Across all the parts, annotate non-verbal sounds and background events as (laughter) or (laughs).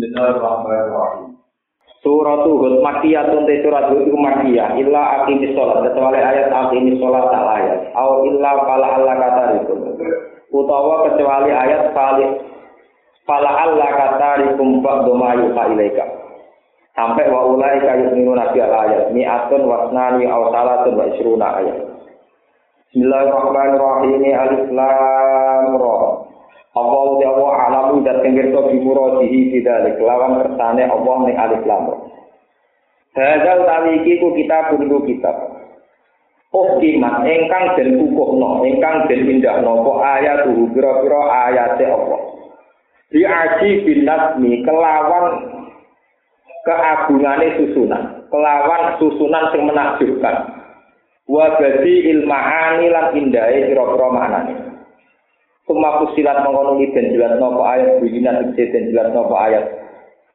Bismillahirrahmanirrahim. Surat Hud Makkiyatun te surat Hud itu Makkiyah illa aqimis sholat kecuali ayat aqimis sholat tak ayat au illa fala Allah kata itu utawa kecuali ayat fala Allah kata rikum ba'du ma yuha ilaika. Sampai wa ulai kayu minu nabi ayat. Mi'atun wasnani au salatun wa isruna ayat. Bismillahirrahmanirrahim. Alif Lam Ra Allah uti Allah alamu dan tenggirto bimuradihi bidalik lawan kersane Allah ning alif lam Hadza utawi iki ku kita bundu kitab. Oh kimat engkang den kukuhno, engkang den pindahno apa ayat tuh pira-pira ayate Allah. Di aji bin nasmi kelawan keagungane susunan, kelawan susunan sing menakjubkan. Wa badi ilmahani lan indahe pira-pira maknane. Suma kusilat mengono dan jelas nopo ayat bujina tegese dan jelas nopo ayat.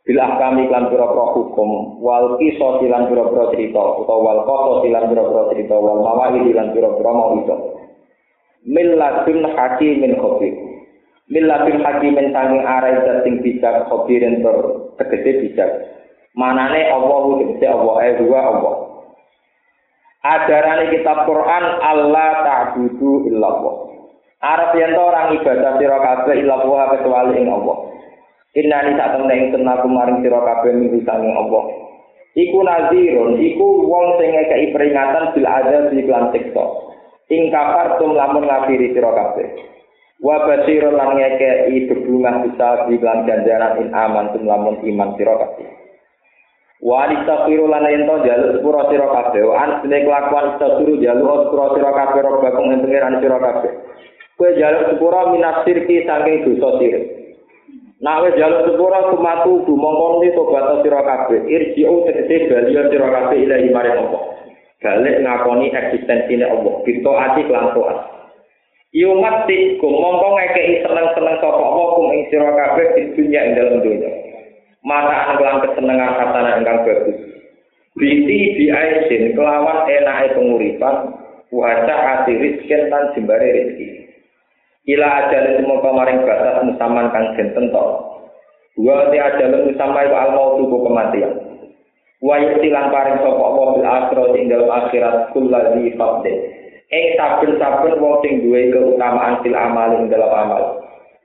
Bila kami klan pira-pira hukum, wal kisah silan pira-pira cerita utawa wal qasa silan pira-pira cerita wal mawahid silan pira-pira mauidho. Milladun hakimin khabir. Milladun hakimin sanging arai sing bijak khabirin tur tegese bijak. Manane Allah tegese Allah eh dua Allah. Ajarane kitab Quran Allah ta'budu illallah. Arab yen orang ibadah sira kabeh ila wa kecuali ing Allah. Inna ni sak temne ing tenaku maring sira kabeh minggu sanging Allah. Iku nazirun, iku wong sing ngekeki peringatan bil ada di lan siksa. Ing kafar tum lamun ngafiri sira kabeh. Wa basirun lan ngekeki bebungah bisa di lan ganjaran in aman tum lamun iman sira kabeh. Wa alistaghfiru lan yen to jaluk sepura sira kabeh. An kelakuan istaghfiru jaluk sepura sira kabeh robbakum ing pengiran sira kabeh. Kue jaluk sepura minas sirki saking dosa sirik. Nah wis jaluk sepura kumatu dumongkon ni tobat sira kabeh. Irji'u tegese baliya sira kabeh ilahi maring Allah. Balik ngakoni eksistensine Allah. Kita ati kelan taat. Yumat ti mongko ngekeki seneng-seneng sapa Allah kum ing sira kabeh di dunya ing dalem dunya. Mata kelan kesenengan katana ingkang bagus. Binti di aisin kelawan enake penguripan Wajah hati rizkin tan jembare rizki. Ila ajal semua kemarin batas musaman kang den tentok. Wa ti ajal musamma iku al maut kematian. Wa yutilan paring sapa Allah bil akhirat ing dalam akhirat kulladzi fadde ing saben-saben wong sing duwe keutamaan fil amal ing dalam amal.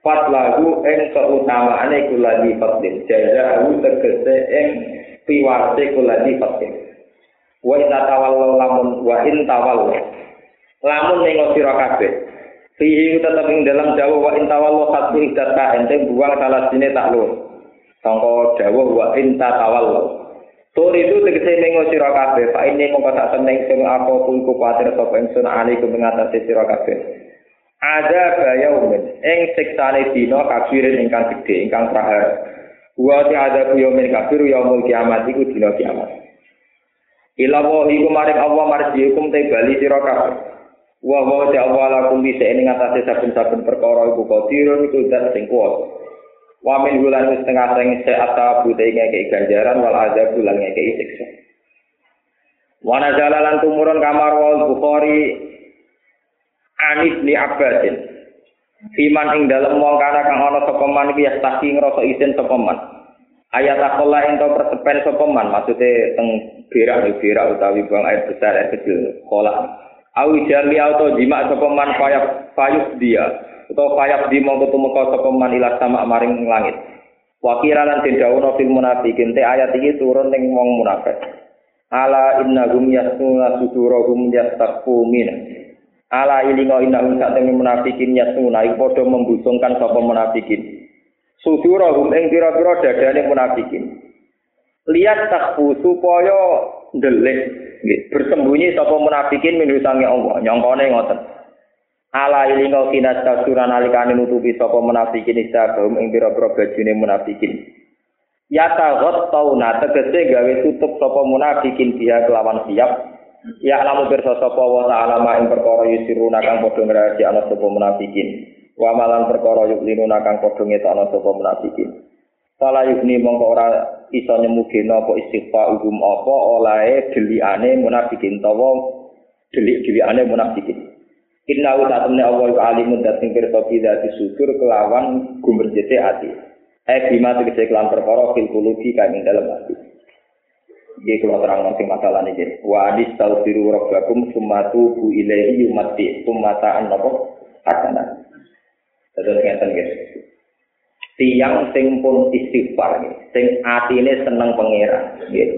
Fatlahu ing keutamaane kulladzi fadde jazaa'u tegese ing piwarte kulladzi fadde wa in tawallu lamun wa in tawallu. Lamun ning sira kabeh Fihi tetap ing dalam dawa wa intawallo satu idata ente buang salah sini tak lu. Sangka dawa wa inta tawallo. Tur itu tegese mengo sira kabeh, pak ini mongko tak seneng sing apa pun kuwatir sapa ingsun ali ku mengatasi sira kabeh. Ada gaya umin, ing siksane dina kafirin ingkang gedhe, ingkang prahara. Wa ti ada yaumin kafir yaumul kiamat iku dina kiamat. Ila wa iku maring Allah marji hukum te bali sira kabeh. Wa wa ta awala kum bisa ing ngatasé saben-saben perkara iku qadirun iku zat sing kuat. Wa min bulan wis tengah sing seata bute ngeke ganjaran wal azab bulan ngeke siksa. Wa nazala lan tumurun kamar wal Bukhari Anis li Abbasin. Fiman ing dalem wong kana kang ana sapa man iki ya taki ngrasa isin sapa man. Ayat akola ento persepen sapa man maksude teng berak berak utawi buang air besar air kecil kolak. Awi jami auto jima sapa man payap payus dia utawa payap di mongko tumeka sapa man ila sama maring langit. Wakira lan den dawuh fil munafikin te ayat iki turun ning wong munafik. Ala innahum yasnuna sudurahum yastaqu min. Ala ilingo innahum satene munafikin yasnuna iku padha membusungkan sapa munafikin. Sudurahum ing pira-pira dadane munafikin. Lihat takfu supaya ndelik bersembunyi sapa munafikin min sange Allah. Nyongkone ngoten. Ala ilinga kinas kasuran alikane nutupi sapa munafikin istabum ing pira-pira bajune munafikin. Ya tagot tauna tegese gawe tutup sapa munafikin dia kelawan siap. Ya lamu pirsa sapa wa ta'ala ing perkara yusiruna kang padha ngrahasiakno sapa munafikin. Wa malan perkara yuklinuna kang padha ngetokno sapa munafikin. Fala yukni mongko ora iso nyemugeno apa istighfar ugum apa olae deliane munafikin tawa delik deliane munafikin. Inna wa ta'ala Allah wa alimun dat sing pirsa bida disudur kelawan gumberjete ati. Eh bima tegese kelan perkara fil kulubi kang ing dalem ati. Iki kula terang nanti masalah ini. Wa adis tau biru rabbakum sumatu bu ilahi yumati sumata an napa hasana. Terus ngeten guys. Tiang sing pun istighfar sing atine seneng pangeran nggih.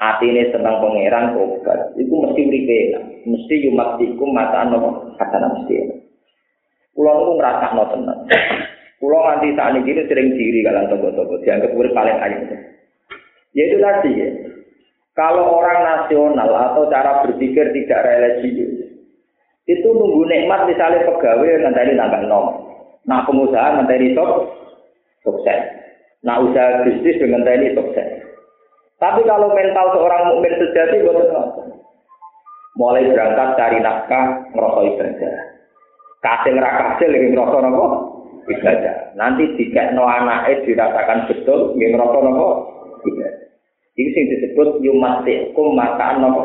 Atine seneng pangeran obat. Iku mesti uripe mesti yumatikum mata napa hasana mesti. Kula niku ngrasakno tenan. Kula nganti saat ini sering diri kalian tobo-tobo, dianggap urip paling ayu. Ya itu tadi ya. Kalau orang nasional atau cara berpikir tidak religius, itu nunggu nikmat misalnya pegawai nanti nambah nom. Nah pengusaha nanti sok sukses. Nah usaha bisnis dengan tadi sukses. Tapi kalau mental seorang mukmin sejati bukan Mulai berangkat cari nafkah, ngerasa ibadah. Kasih ngerakasih lagi ngerasa nopo ibadah. Nanti jika no anaknya dirasakan betul, ngerasa nopo ibadah. Ini sing disebut yumatikum makaan nopo.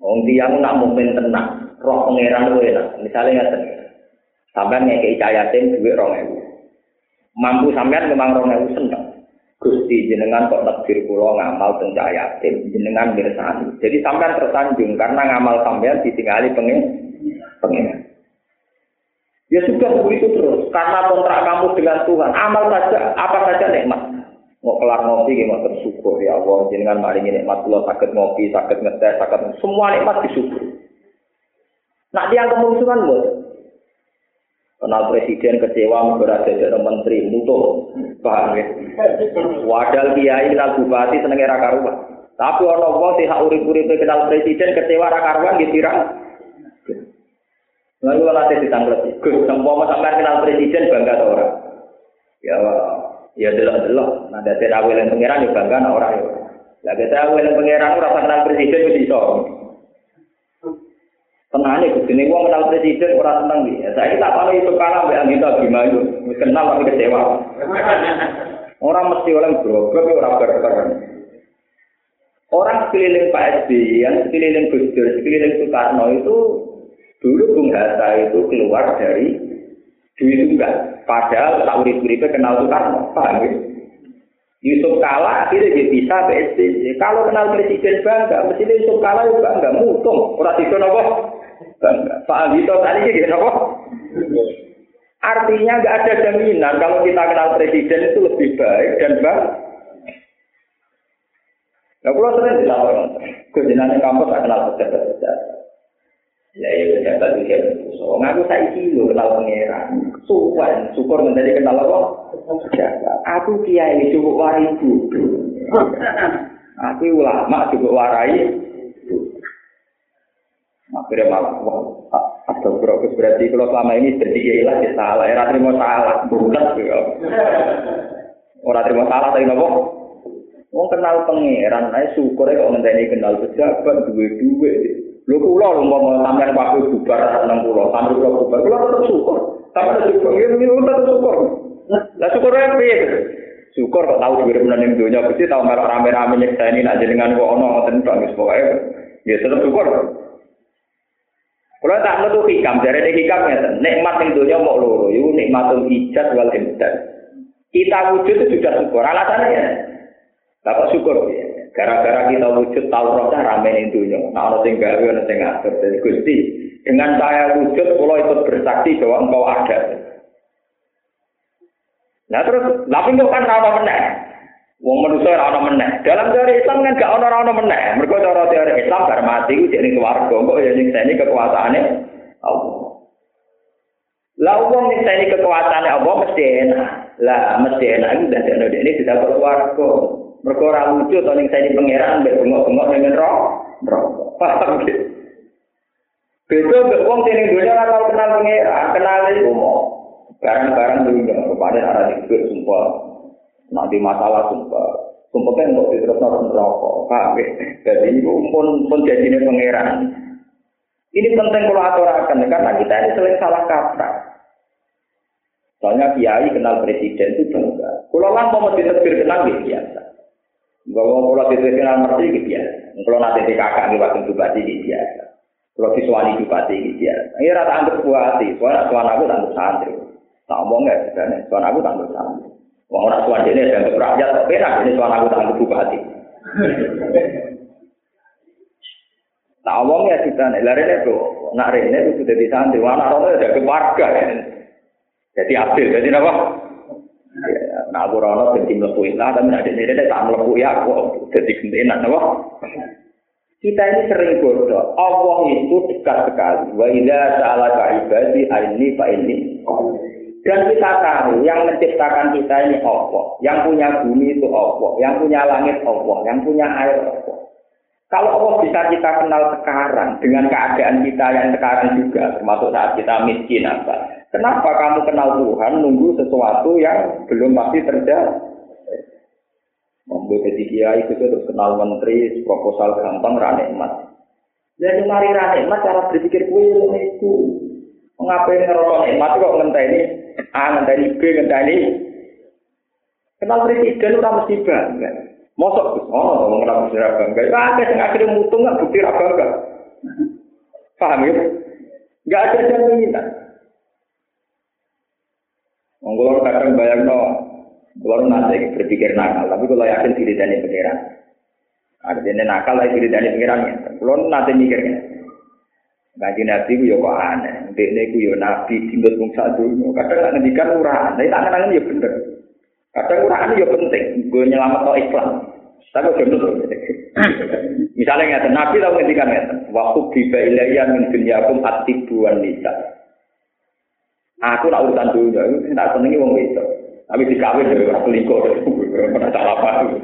Wong tiyang nak mukmin tenang, roh pangeran lu enak. Misalnya ngaten. Sampeyan ngekei cayatin duit 2000. Mampu sampean memang 2000 seneng. Gusti jenengan kok takdir kula ngamal teng cayatin, jenengan mirsani. Jadi sampean tersanjung karena ngamal sampean ditinggali pengen pengen. Ya sudah begitu terus. Karena kontrak kamu dengan Tuhan, amal saja, apa saja nikmat. Mau kelar ngopi, mau bersyukur ya Allah. Jangan maringi nikmat Allah, sakit ngopi, sakit ngetes, sakit semua nikmat disyukur. Nah, dia kemusuhan bos. Kenal presiden kecewa berada jadi menteri mutu, paham ya? Wadal kiai kenal bupati seneng era karuan. Tapi orang wong sih hak urip-urip kenal presiden kecewa era karuan ditirang. Lalu nanti ditangkap, Gus, semua sampai kenal presiden bangga atau orang? Ya, ya delok delok. Dari awal yang pangeran ya bangga orang ya. Lah kita yang pangeran rasa kenal presiden itu iso. Gus, ini gua kenal presiden orang seneng nih. Ya, saya tak tahu itu kalah mbak Anita gimana itu. Kenal tapi kecewa. (laughs) Orang mesti orang berobak, orang berperan. Orang sekeliling Pak SBY, yang sekeliling Gus Dur, sekeliling Soekarno itu Dulu Bung Hatta itu keluar dari duit tunggal. Padahal tak urip-uripnya kenal Soekarno. Paham ya? Yusuf Kala akhirnya dia bisa PSBY. Kalau kenal presiden bangga, mesti Yusuf Kala juga bangga. Mutung. Orang itu nopo bangga. Pak Agito tadi gitu nopo. Artinya nggak ada jaminan kalau kita kenal presiden itu lebih baik dan bangga. Nah, kalau sering dilaporkan, kejenangan kampus tak kenal pejabat-pejabat. Ya ya ternyata itu dia so ngaku saya kilo kenal pangeran. Suwan syukur menjadi kenal apa? Aku kiai cukup warai bodoh. Aku ulama cukup warai. Akhirnya malah wah atau berarti berarti kalau selama ini jadi kiai lah ya salah. Era terima salah ya. Orang terima salah tapi nopo. Wong kenal pangeran, ae syukur kok ngenteni kenal pejabat duwe-duwe. Lho kula lho mau sampean waktu bubar nang kula, sampe kula bubar, kula tetep syukur. Sampe syukur, ya tetep syukur. Lah syukur piye? Syukur kok tahu dhuwit menan ning donya, Gusti tau merok rame-rame nyekseni nak jenengan kok ono ngoten tok wis pokoke. Ya tetep syukur. Kula tak metu hikam, jare nek hikam ngeten, nikmat ning donya mok loro, iku nikmatul ijaz wal imdad. Kita wujud itu sudah syukur. Alasannya ya. Bapak syukur ya. Gara-gara kita wujud tahu rohnya rame ning dunia. Nah, sing gawe ono sing ngatur. Jadi Gusti, dengan saya wujud kalau ikut bersaksi bahwa engkau ada. Nah terus, tapi kok kan rana meneh. Wong manusia rana meneh. Dalam teori Islam kan gak ono rana meneh. Mergo cara teori Islam bar mati ku jadi keluarga. Kok ya nyekseni kekuasaane Allah. Lah wong nyekseni kekuasaane Allah mesti enak. Lah mesti enak itu dan ini tidak berkeluarga. Mereka ora lucu to ning sani pangeran mbek bengok-bengok. Roh. Paham gitu. Beda mbek wong sing dunya ora tau kenal pangeran, kenal iku mau barang-barang dunya kepada arah itu sumpah. Nanti masalah sumpah. Sumpah kan mau diterusno neraka. Paham ya? Jadi itu pun pun jadine pangeran. Ini penting kalau aturakan karena kita ini sering salah kaprah. Soalnya kiai kenal presiden itu bangga. Kalau lah mau diterbir kenal biasa. Bahwa kalau diterima ngerti gitu ya. Kalau nanti di kakak di waktu bupati gitu biasa. Kalau siswani bupati gitu ya. Ini rata anggap bupati, soalnya suara aku anggap santri. Tak omong ya. Soal aku tak salah. Wong ora suwan dene dianggap rakyat kok penak ini soal aku tak bupati. Tak omong ya kita nih, lari itu, nak rene itu sudah santri, mana rono ya dari warga ya. Jadi adil, jadi apa? Nah aku rono jadi melepuin lah, tapi nak ini tak melepuin aku, jadi gentenan apa? Kita ini sering bodoh. Allah itu dekat sekali. Wa idza sa'alaka ibadi aini fa ini. Dan kita tahu yang menciptakan kita ini Allah. Yang punya bumi itu Allah. Yang punya langit Allah. Yang punya air Allah. Kalau Allah bisa kita kenal sekarang dengan keadaan kita yang sekarang juga, termasuk saat kita miskin apa? Kenapa kamu kenal Tuhan nunggu sesuatu yang belum pasti terjadi? Membuat jadi kiai itu terus kenal menteri, proposal gampang, rane emas. Dan mari rane emas cara berpikir kue itu. Mengapa ngerokok nikmat kok ngenteni A, ngenteni B, ngenteni Kenal presiden itu mesti bangga. Mosok oh ngomong kenal presiden bangga. Ya ada yang akhirnya mutung nggak bukti bangga. Paham ya? Nggak ada jaminan. Monggo kadang bayang no, kalau nanti berpikir nakal, tapi kalau yakin diri dan pengiran. Artinya nakal lagi diri dan pengiran. Kalau nanti mikirnya, Ngaji Nabi ku yo kok aneh. Dekne ku yo Nabi tinggal bangsa dunia. Kadang nggak ngendikan uraan, tapi tak kenangan yo bener. Kadang uraan yo penting. Gue nyelamat no Islam. Tapi bener (coughs) Misalnya nggak Nabi tahu ngendikan nggak Waktu biba ilaiya min dunyakum atibuan nisa. Aku nak urusan dunia, tak senengi wong itu. Tapi dikawin dari orang selingkuh, (laughs) pernah salah paham.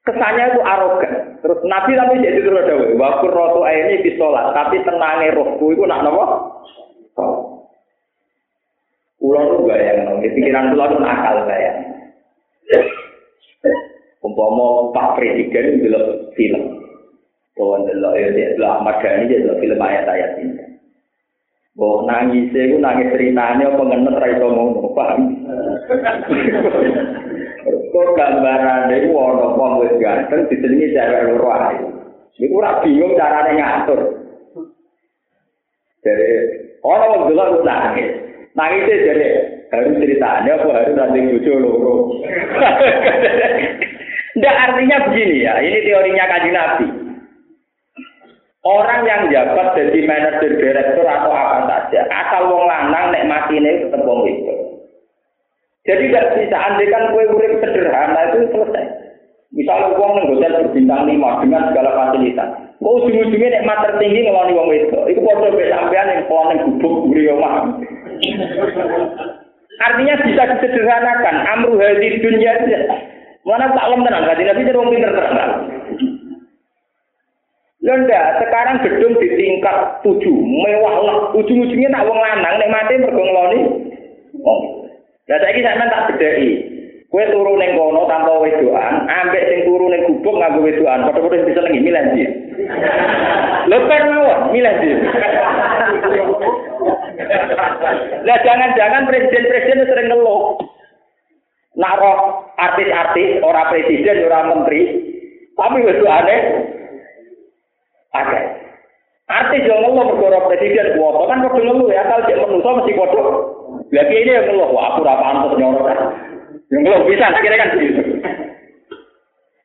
Kesannya itu arogan. Terus Nabi tapi jadi terus ada waktu rotu ini di sholat, tapi tenangnya rohku itu nak nopo. Ulang tuh bayang, di pikiran ulang tuh nakal saya. Umpama Pak Presiden itu film. Kawan delok ya dia delok Ahmad Dhani dia delok film ayat-ayat ini. Bahwa nangis itu nangis ceritanya apa ngenes ra iso ngono, paham? (laughs) Kok gambaran itu ana wong wis ganteng disenengi cewek loro ae. Iku ora bingung carane ngatur. Jadi ana wong delok nangis. Nangis jadi harus ceritanya apa harus nanti bojo loro. (laughs) Nggak artinya begini ya, ini teorinya kaji Nabi. Orang yang jabat jadi manajer direktur atau apa saja, asal wong lanang nek mati ini tetap wong itu. Jadi tidak bisa andekan kue urip sederhana itu selesai. Misalnya uang neng hotel berbintang lima dengan segala fasilitas. Kau ujung-ujungnya nek mat tertinggi ngeloni wong itu. Itu foto sampean yang pulang neng gubuk buri omah. Artinya bisa disederhanakan. Amru hadi dunia Mana tak lem tenan, berarti nabi jadi pinter terkenal. Lenda, sekarang gedung di tingkat tujuh, mewah lah. Ujung-ujungnya tak wong lanang, nek mati mergo ngeloni. Oh. Lah saiki sampean tak bedheki. Kowe turu ning kono tanpa wedoan, ambek sing turu ning gubuk nganggo wedoan, padha-padha bisa senengi milih ndi. Lho kan mawon, milih ndi. Lah jangan-jangan presiden-presiden sering ngeluh. Nak artis-artis, ora presiden, ora menteri, tapi aneh. Ada. Artis yang ngeluh bergoro presiden, wah kan kok ngeluh ya, kalau dia menusuk mesti kodok. Lagi ini yang ngeluh, wah aku ora pantes nyorot. Yang ngeluh bisa, kira kan begitu.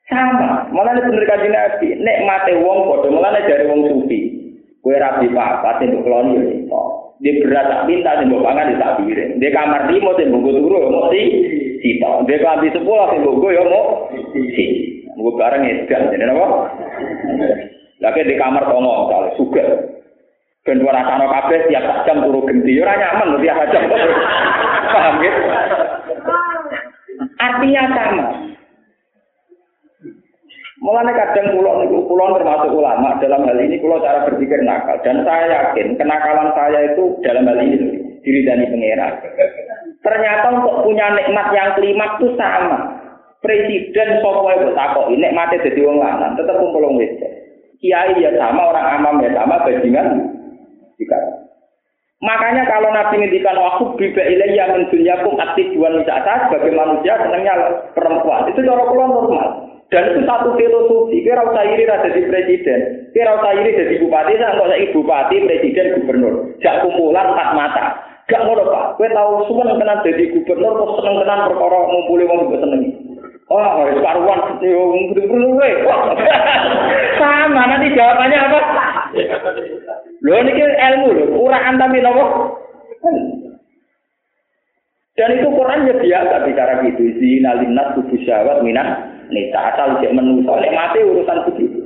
Sama, malah ini bener kaji nabi, nek mate wong kodoh, malah dari wong sufi. Kue rapi apa, sing keloni ya itu. Dia berat tak minta, sing pangan di tak piring. Dia kamar limo, sing turu, ya mau si, sito. Dia kelambi sepuluh, sing bungku ya mau si. Gue bareng edan, jadi apa? Lagi di kamar tomo, kalau suka. Ben ora rasane kabeh tiap jam turu genti, ora nyaman tiap jam. Paham ya? Artinya sama. Mulanya kadang pulau niku pulau termasuk ulama dalam hal ini pulau cara berpikir nakal dan saya yakin kenakalan saya itu dalam hal ini diri dan pangeran. Ternyata untuk punya nikmat yang kelima itu sama. Presiden sopo itu takok nikmatnya jadi wong lanang tetap kumpul wong Kiai ya sama, orang amam ya sama, bajingan jika. Makanya kalau Nabi ngendikan waktu biba ilayya min dunyakum aktifuan saya sebagai manusia senangnya perempuan. Itu cara kula normal. Dan itu satu filosofi. Kira usah iri jadi presiden. Kira usah iri jadi bupati, saya nggak usah bupati, presiden, gubernur. Jak kumpulan tak mata. Gak ngono Pak, kowe tau seneng tenan dadi gubernur kok seneng tenan perkara ngumpuli wong mbok senengi. Oh, harus karuan yo kowe. (laughs) Sama nanti jawabannya apa? Lho niki ilmu lho, uraan tapi nopo? Dan itu Quran ya biasa bicara gitu. Zina linnas tubuh syawat minah nisa asal cek menungso. Nek mati urusan begitu.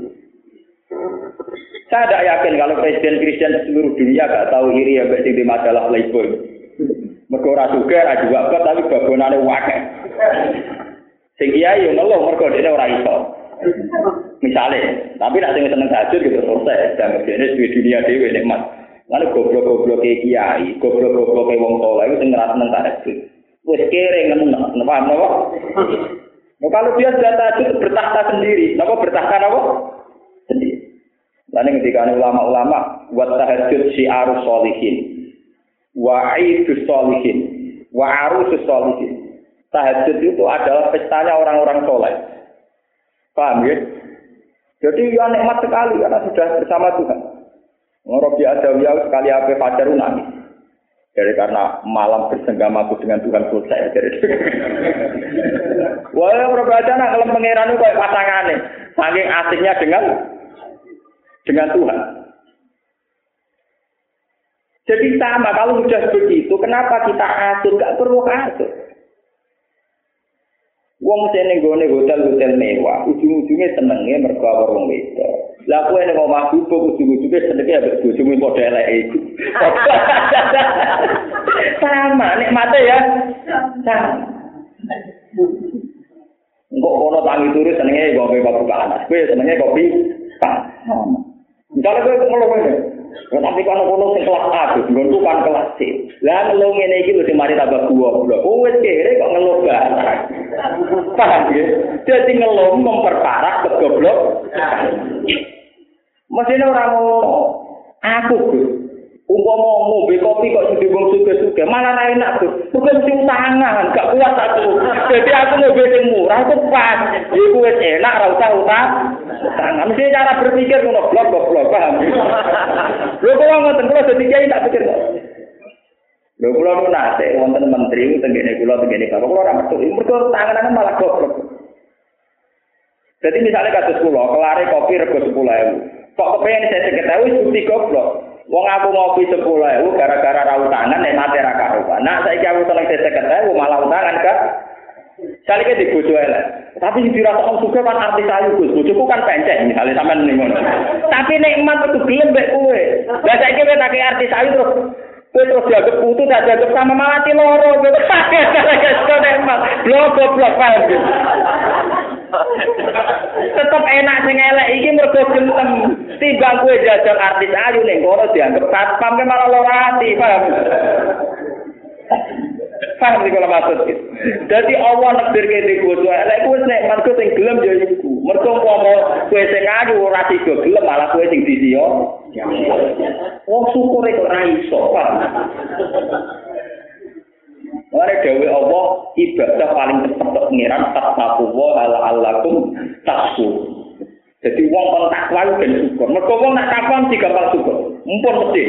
Saya tidak yakin kalau presiden Kristen seluruh dunia gak tahu iri ya berarti di masalah playboy. Mereka ora juga, ora juga tapi babonane wakai. Sing kiai yo ngeluh mergo dene ora iso. Misalnya, tapi nak sing seneng tahajud gitu selesai. Dan ini di dunia dewe nikmat. Lalu goblok-goblok kiai, goblok-goblok wong soleh itu sing ngerasa seneng tahajud. Wis kere ngeneng, paham napa? Nah, kalau dia sudah tahajud bertahta sendiri, napa bertahta napa? Sendiri. Lalu ketika ulama-ulama buat tahajud si arus solihin, wa solihin, wa solihin. Tahajud itu adalah pestanya orang-orang soleh. Paham ya? Jadi ya nikmat sekali karena sudah bersama Tuhan. Ngorobi Adawiyah sekali apa fajar nangis. Jadi karena malam bersenggamaku dengan Tuhan selesai. Jadi, (laughs) Wah, aja nak kalau pangeran itu kayak pasangannya. Saking asiknya dengan dengan Tuhan. Jadi sama kalau sudah begitu, kenapa kita atur? Gak perlu atur. Wong sing ning hotel-hotel mewah, ujung-ujungnya senenge mergo wong wedok. Lah kowe nek omah bubuk ujung-ujunge senenge ambek bojomu padha eleke iku. (laughs) Sama nek mate ya. Sama. Engkok kono tangi turu senenge kopi kopi panas. Kowe senenge kopi panas. Misalnya kowe ngeluh. Ya tapi kalau kono sing kelas A, nggonku kan kelas C. Lah ngeluh ngene iki lho sing mari tambah goblok. Oh wis kere kok ngeluh banget. Paham ya? Jadi ngeluh memperparah kegoblok. Mesine ora ngono. Aku, Gus. Umpama ngombe kopi kok jadi wong suge-suge, malah ra enak tuh. Bukan mesti utangan, gak kuat aku. Jadi aku ngombe sing murah itu pas. Iku wis enak ra usah utang. Utangan mesti cara berpikir ngono blok blok blok paham. Lho kok ngoten kula dadi kiai tak pikir. Lho kula nu nate wonten menteri tengene kula tengene bapak kula ora metu. Mergo tanganan malah goblok. Jadi misalnya kasus kula, kelare kopi rego 10.000. Kok kepengen saya seketahui bukti goblok. Wong aku ngopi sepuluh ewu gara-gara rau tangan nek mati ra karuan. Nah saiki aku seneng seseket ewu malah utangan kak. Kali ke dibojo elek. Tapi sing dirasa om suka kan artis ayu Gus. Bojoku kan pencet misalnya sampean ning ngono. Tapi nikmat itu gelem mbek kowe. Lah saiki kowe tak artis ayu terus kowe terus dianggap putu tak dianggap sama mati loro gitu. Blok blok paham Tetep enak sing elek iki mergo gentem. Timbang kowe jajal artis ayu ning kono dianggap satpam malah lara ati, paham? Paham iki kalau maksud Jadi Allah nekdir ke di elek kuwi nek mergo sing gelem ya iku. Mergo umpama kowe sing ayu ora tiga gelem malah kowe sing disiyo. Wong syukur kok ora iso, paham? Mare dewe Allah ibadah paling tepat tok pengiran tasawu wa ala alakum tasu. Jadi wong kon takwa ben syukur. Mergo wong nak takwa mesti gampang syukur. Mumpun mesti.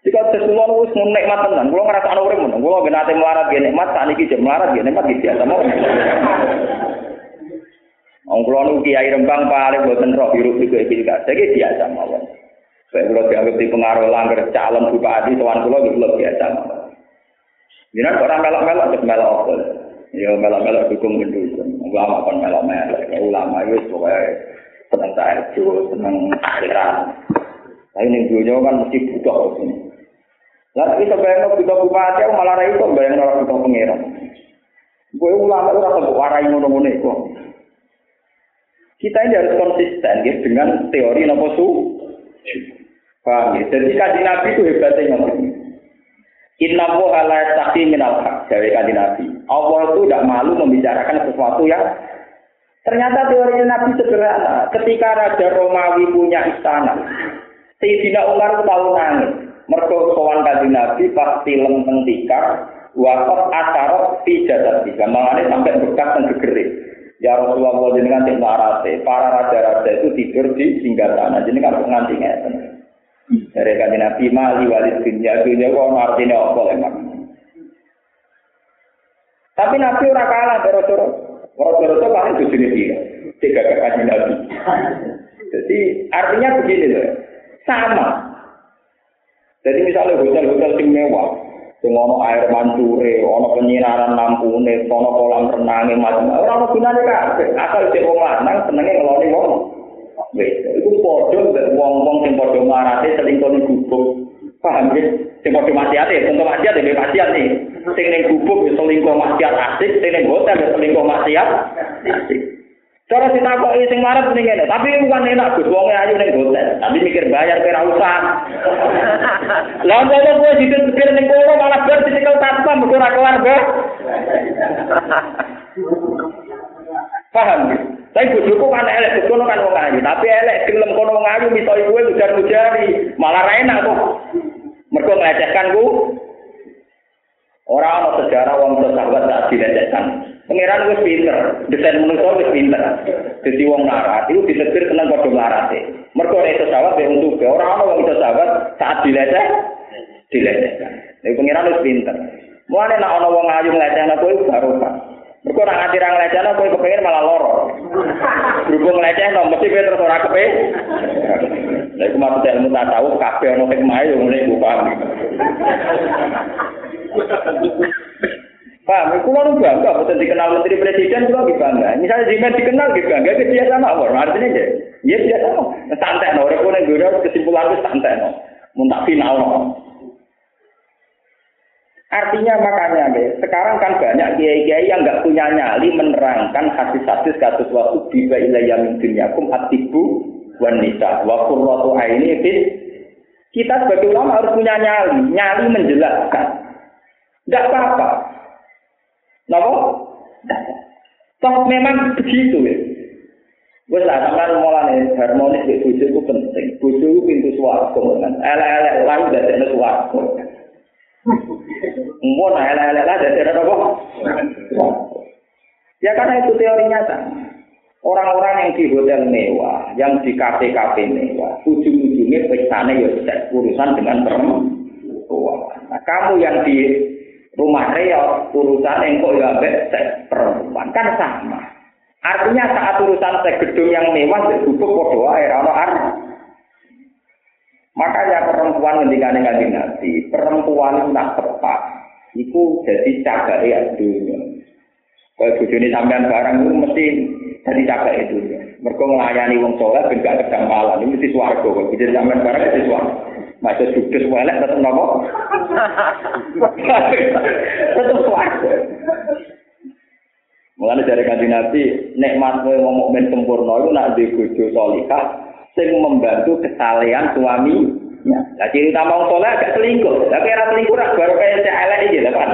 Jika sesuatu wis nikmat tenan, ngrasa ana urip ngono. Kula ben ate melarat ge nikmat, saniki jek melarat ge nikmat iki biasa mau. Wong kula nu kiai Rembang paling boten roh biru iki iki iki biasa mawon. Saya kalau dianggap di pengaruh langgar calon bupati, tuan pulau itu lebih biasa. Jangan orang melok-melok terus melok apa? Ya melok-melok dukung mendukung. Ulama kan melok-melok. Ya, ulama itu pokoknya senang tahajud, senang akhirat. Tapi ini dunia kan mesti butuh sini. Kita bayang butuh bupati, malah itu bayang orang butuh pengiran. Gue ulama itu rasa warai ngono-ngono itu. Kita ini harus konsisten ya, dengan teori nopo su. Paham ya? Jadi kaji Nabi itu hebatnya ngomong. Inna woha la yastaqi minal haq, dari kaji Nabi. Allah itu tidak malu membicarakan sesuatu yang ternyata teori Nabi sederhana. Ketika Raja Romawi punya istana, Sayyidina Umar tahu nangis. Mergo sowan kaji Nabi pas film tentikar, wakot asarot fi jadad tiga. Mengenai sampai bekas dan gegerik. Ya Rasulullah jenengan sing marate, para raja-raja itu tidur di singgah sana. Jenengan nganti ngeten. Dari kanji Nabi mali walid dunia dunia kok artinya apa emang. Tapi Nabi ora kalah doro-doro. Doro-doro itu paling bujuni dia. Tiga kanji Nabi. Jadi artinya begini loh. Sama. Jadi misalnya hotel-hotel sing mewah, sing ono air mancure, ono penyinaran lampune, ono kolam renang macam ora ono gunane kabeh. Asal cek wong lanang senenge ngeloni wong. Wis, iku padha wong-wong sing padha marate selingkuh ning gubuk. Paham ya? Sing padha maksiate, contoh maksiat ya maksiat nih. Sing ning gubuk selingkuh maksiat asik, sing ning hotel selingkuh maksiat asik. Cara ditakoki sing marep ning ngene, tapi bukan enak Gus wong ayu ning hotel, tapi mikir bayar kira usah. (laughs) Lah kok kowe dipikir ning kono malah bar dicekel tanpa mergo ora kelar, Bos. (laughs) Paham? Tapi bojoku kan elek, kono kan wong ayu, tapi elek gelem kono wong ayu miso iku ujar-ujari, malah ra enak kok. Mergo nglecehkan ku. Ora ana sejarah wong sahabat tak dilecehkan. Pangeran wis pinter, desain manusia wis pinter. Dadi wong larat iku ditetir tenang padha larate. Mergo nek iso sahabat ya untuk ora ana wong iso sahabat saat dileceh dilecehkan. Nek pangeran wis pinter. Mulane nek ana wong ayu nglecehna kowe baru Pak. Mergo ora nganti ra nglecehna kowe kepengin malah loro. Berhubung nglecehno mesti kowe terus ora kepe. Lha iku maksud ilmu tasawuf kabeh ana hikmah yo ngene iku. Paham, kulo nu bangga, betul dikenal menteri presiden juga lebih bangga. Misalnya Jimen dikenal lebih bangga, itu biasa mawar. Artinya ya, ya biasa mawar. Santai no, orang kuning gue kesimpulan itu santai no. Muntah final no. Artinya makanya deh, sekarang kan banyak kiai-kiai yang nggak punya nyali menerangkan hadis-hadis kasus waktu biba ilayah min dunyakum atibu wanita wa qurratu aini fit kita sebagai ulama harus punya nyali, nyali menjelaskan. Tidak apa-apa. Napa? Toh memang begitu ya. Wes lah sampean mulane harmonis di bojo itu penting. Bojo itu pintu swarga kan. Elek-elek lan dadekne swarga. Mun elek-elek lah dadekne apa? Ya karena itu teori nyata. Orang-orang yang di hotel mewah, yang di kafe-kafe mewah, ujung-ujungnya pestanya ya tidak urusan dengan perempuan. Nah, kamu yang di rumah reot, urusan kok ya perempuan kan sama. Artinya saat urusan seks gedung yang mewah ditutup podo air ono ar. Makanya perempuan ketika dengan nabi, perempuan itu nak tepat. Itu jadi cagai ya dunia. Kalau bujuni sampean barang itu mesti jadi cagai itu. Mereka melayani wong soleh ben gak. Ini mesti swarga. Bujuni sampean barang mesti swarga. Masa judes welek tetep nopo? tetep swarga. Mulane dari kanji Nabi, nikmat ngomong men sempurna itu nak di bojo solihah sing membantu kesalehan suami. Ya, lah ciri utama wong soleh agak selingkuh. Lah kira selingkuh rak baru kayak cek elek iki lho kan.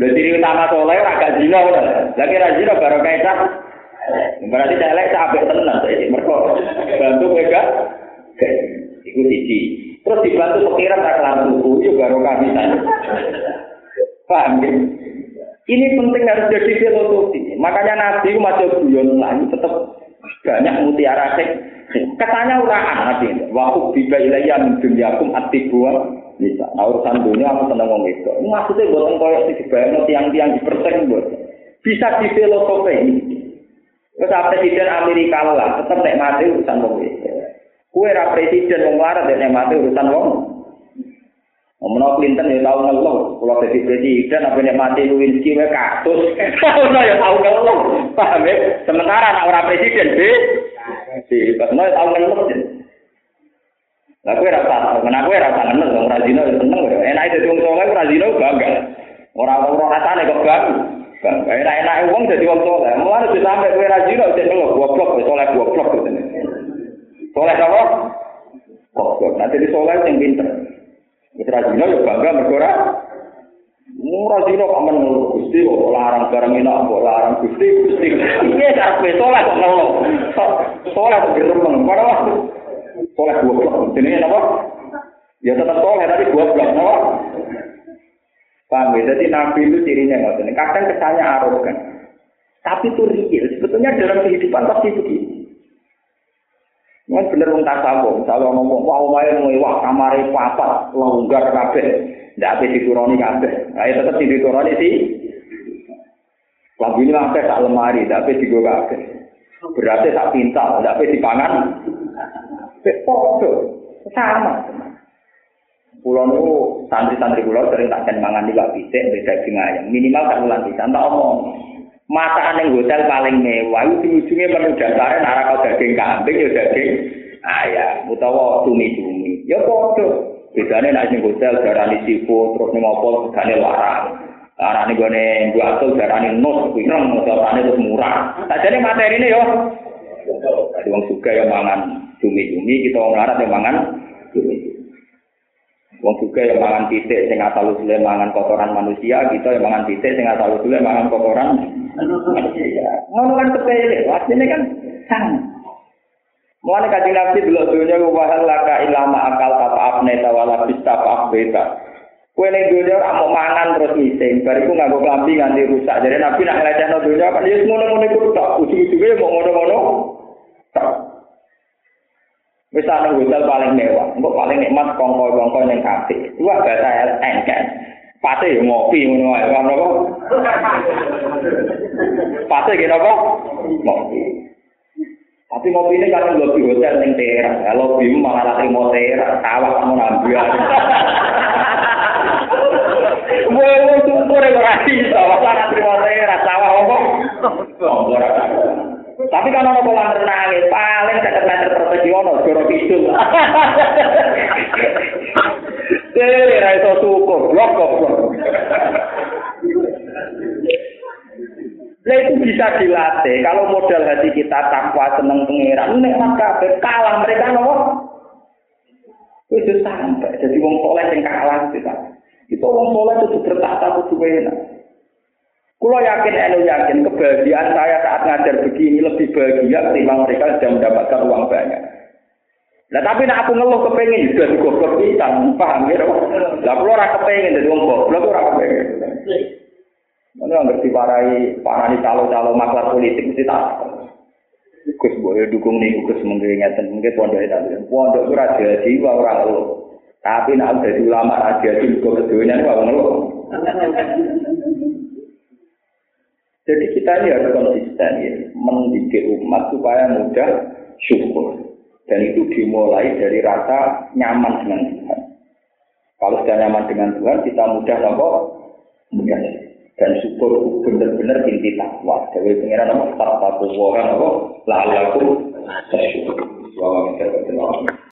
Lho ciri utama soleh ora gak zina lho. Lah kira zina baru kayak Berarti cek elek sampai tenan iki mergo bantu gak. Iku siji. Terus dibantu pikiran tak kelar yo baru kami Paham ya? Ini penting harus jadi filosofi. Makanya Nabi masuk guyon lagi tetap banyak mutiara sek. Katanya uraan Nabi. Waktu biba ilayah min dunyakum atibuwa bisa. Nah urusan dunia aku seneng ngomong itu. Maksudnya buatan koyok sih dibayang tiang-tiang di persen buat. Bisa di filosofi. Terus presiden Amerika lah tetap nek mati urusan wong itu. Kue ra presiden wong larat nek mati urusan wong. Ngomong Clinton ya tahu ngeluh, kalau jadi presiden apa nek mati Lewinsky wae kasus. (laughs) Tahu ya tahu ngeluh. Paham ya? Sementara anak orang presiden be si Basno ya tahu ngeluh. Lah kowe ra tau, kenapa kowe ra tau ngeluh wong Razino ya seneng ya. Enak itu wong soleh Razino bangga. Ora ora rasane kok bang. bang. Kayak enak enak uang jadi uang tole. Mulai sudah sampai kue rajin loh jadi loh gua blok, tole gua blok gitu nih. Tole apa? Kok blok? Nanti di tole yang pinter. Itu rajin loh bangga berdoa. Murah sih loh, aman menurut Gusti, kok larang barang enak, kok larang Gusti, Gusti. Iya, tapi sholat, kok nolong. Sholat, kok gerem, kok nolong. Sholat, gua blok, jadi apa? Ya tetap sholat, tapi gua blok, nolong. Apa? Paham ya? Jadi Nabi itu cirinya ngoten. Kadang kesannya arogan. Tapi itu real. Sebetulnya dalam kehidupan pasti begitu. Mas bener wong tasawuf, misalnya ngomong wah omahe mewah kamare papat longgar kabeh. Ndak ape dituruni kabeh. Ayo tetep dituruni sih. Lagu ini sampai tak lemari, tapi digo kabeh. Berarti tak pintal, tapi dipangan. Foto sama. Pulau nu santri-santri pulau sering tak ken mangan di pisik beda ayam. Minimal tak ulang bisa. Tak omong. Masakan yang hotel paling mewah itu ujungnya perlu dasarnya nara kau daging kambing ya daging ayam utawa cumi-cumi ya podo bedanya nak sing hotel darani sifu terus ning opo regane larang larang ning gone dua atul darani nus pirang darani terus murah sajane materi ini Jadi wong suka yang mangan cumi-cumi kita wong larat yang mangan cumi Wong juga yang mangan titik sing asal usule mangan kotoran manusia, kita yang mangan titik sing asal usule mangan kotoran manusia. Ngono kan sepele, asline kan sama. Mulane kaji nabi dulu dunia wahal laka ilama akal tapa apne tawala bista apa beta. Kue ning dunia mau mangan terus ngising, bariku nganggo klambi nganti rusak. Jadi nabi nak ngelecehno dunia kan ya ngono-ngono iku tok, ujung-ujunge mau ngono-ngono. Wis ana hotel paling mewah, engko paling nikmat kongko-kongko ning kafe. Dua bahasa engken. Pate yo ngopi ngono wae, kan apa? Pate ki napa? Ngopi. Tapi ngopi ini kan lebih hotel ning teras. Kalau bim malah lagi mau teras, sawah kamu woi, tunggu deh, ora iso. Masalah terima teras, sawah apa? Oh, ora Tapi kan ono kolam renang paling dekat meter persegi ono joro kidul. Dere ra iso cukup, blok blok. Nah itu bisa dilatih. Kalau modal hati kita takwa seneng pengiran, nikmat kabeh kalah mereka nopo. Itu sampai jadi wong soleh yang kalah kita. Itu wong soleh itu bertata kudu enak. Kulo yakin, elu yakin kebahagiaan saya saat ngajar begini lebih bahagia ketimbang mereka sudah mendapatkan uang banyak. Nah tapi nak aku ngeluh kepengen juga di goblok kita, paham ya? Lah kulo ora kepengen jadi uang goblok ora kepengen. Mana ngerti parai parani calo-calo maklar politik mesti tak. Gus boleh dukung nih Gus mungkin ngeten mungkin pondok itu pondok itu raja jiwa orang lo. Tapi nak jadi ulama raja jiwa keduanya itu orang lo. Jadi kita ini harus konsisten ya, mendidik umat supaya mudah syukur. Dan itu dimulai dari rasa nyaman dengan Tuhan. Kalau sudah nyaman dengan Tuhan, kita mudah nopo mudah. Dan syukur benar-benar inti takwa. Jadi pengiran nopo tak takwa orang nopo lalu aku syukur. Wa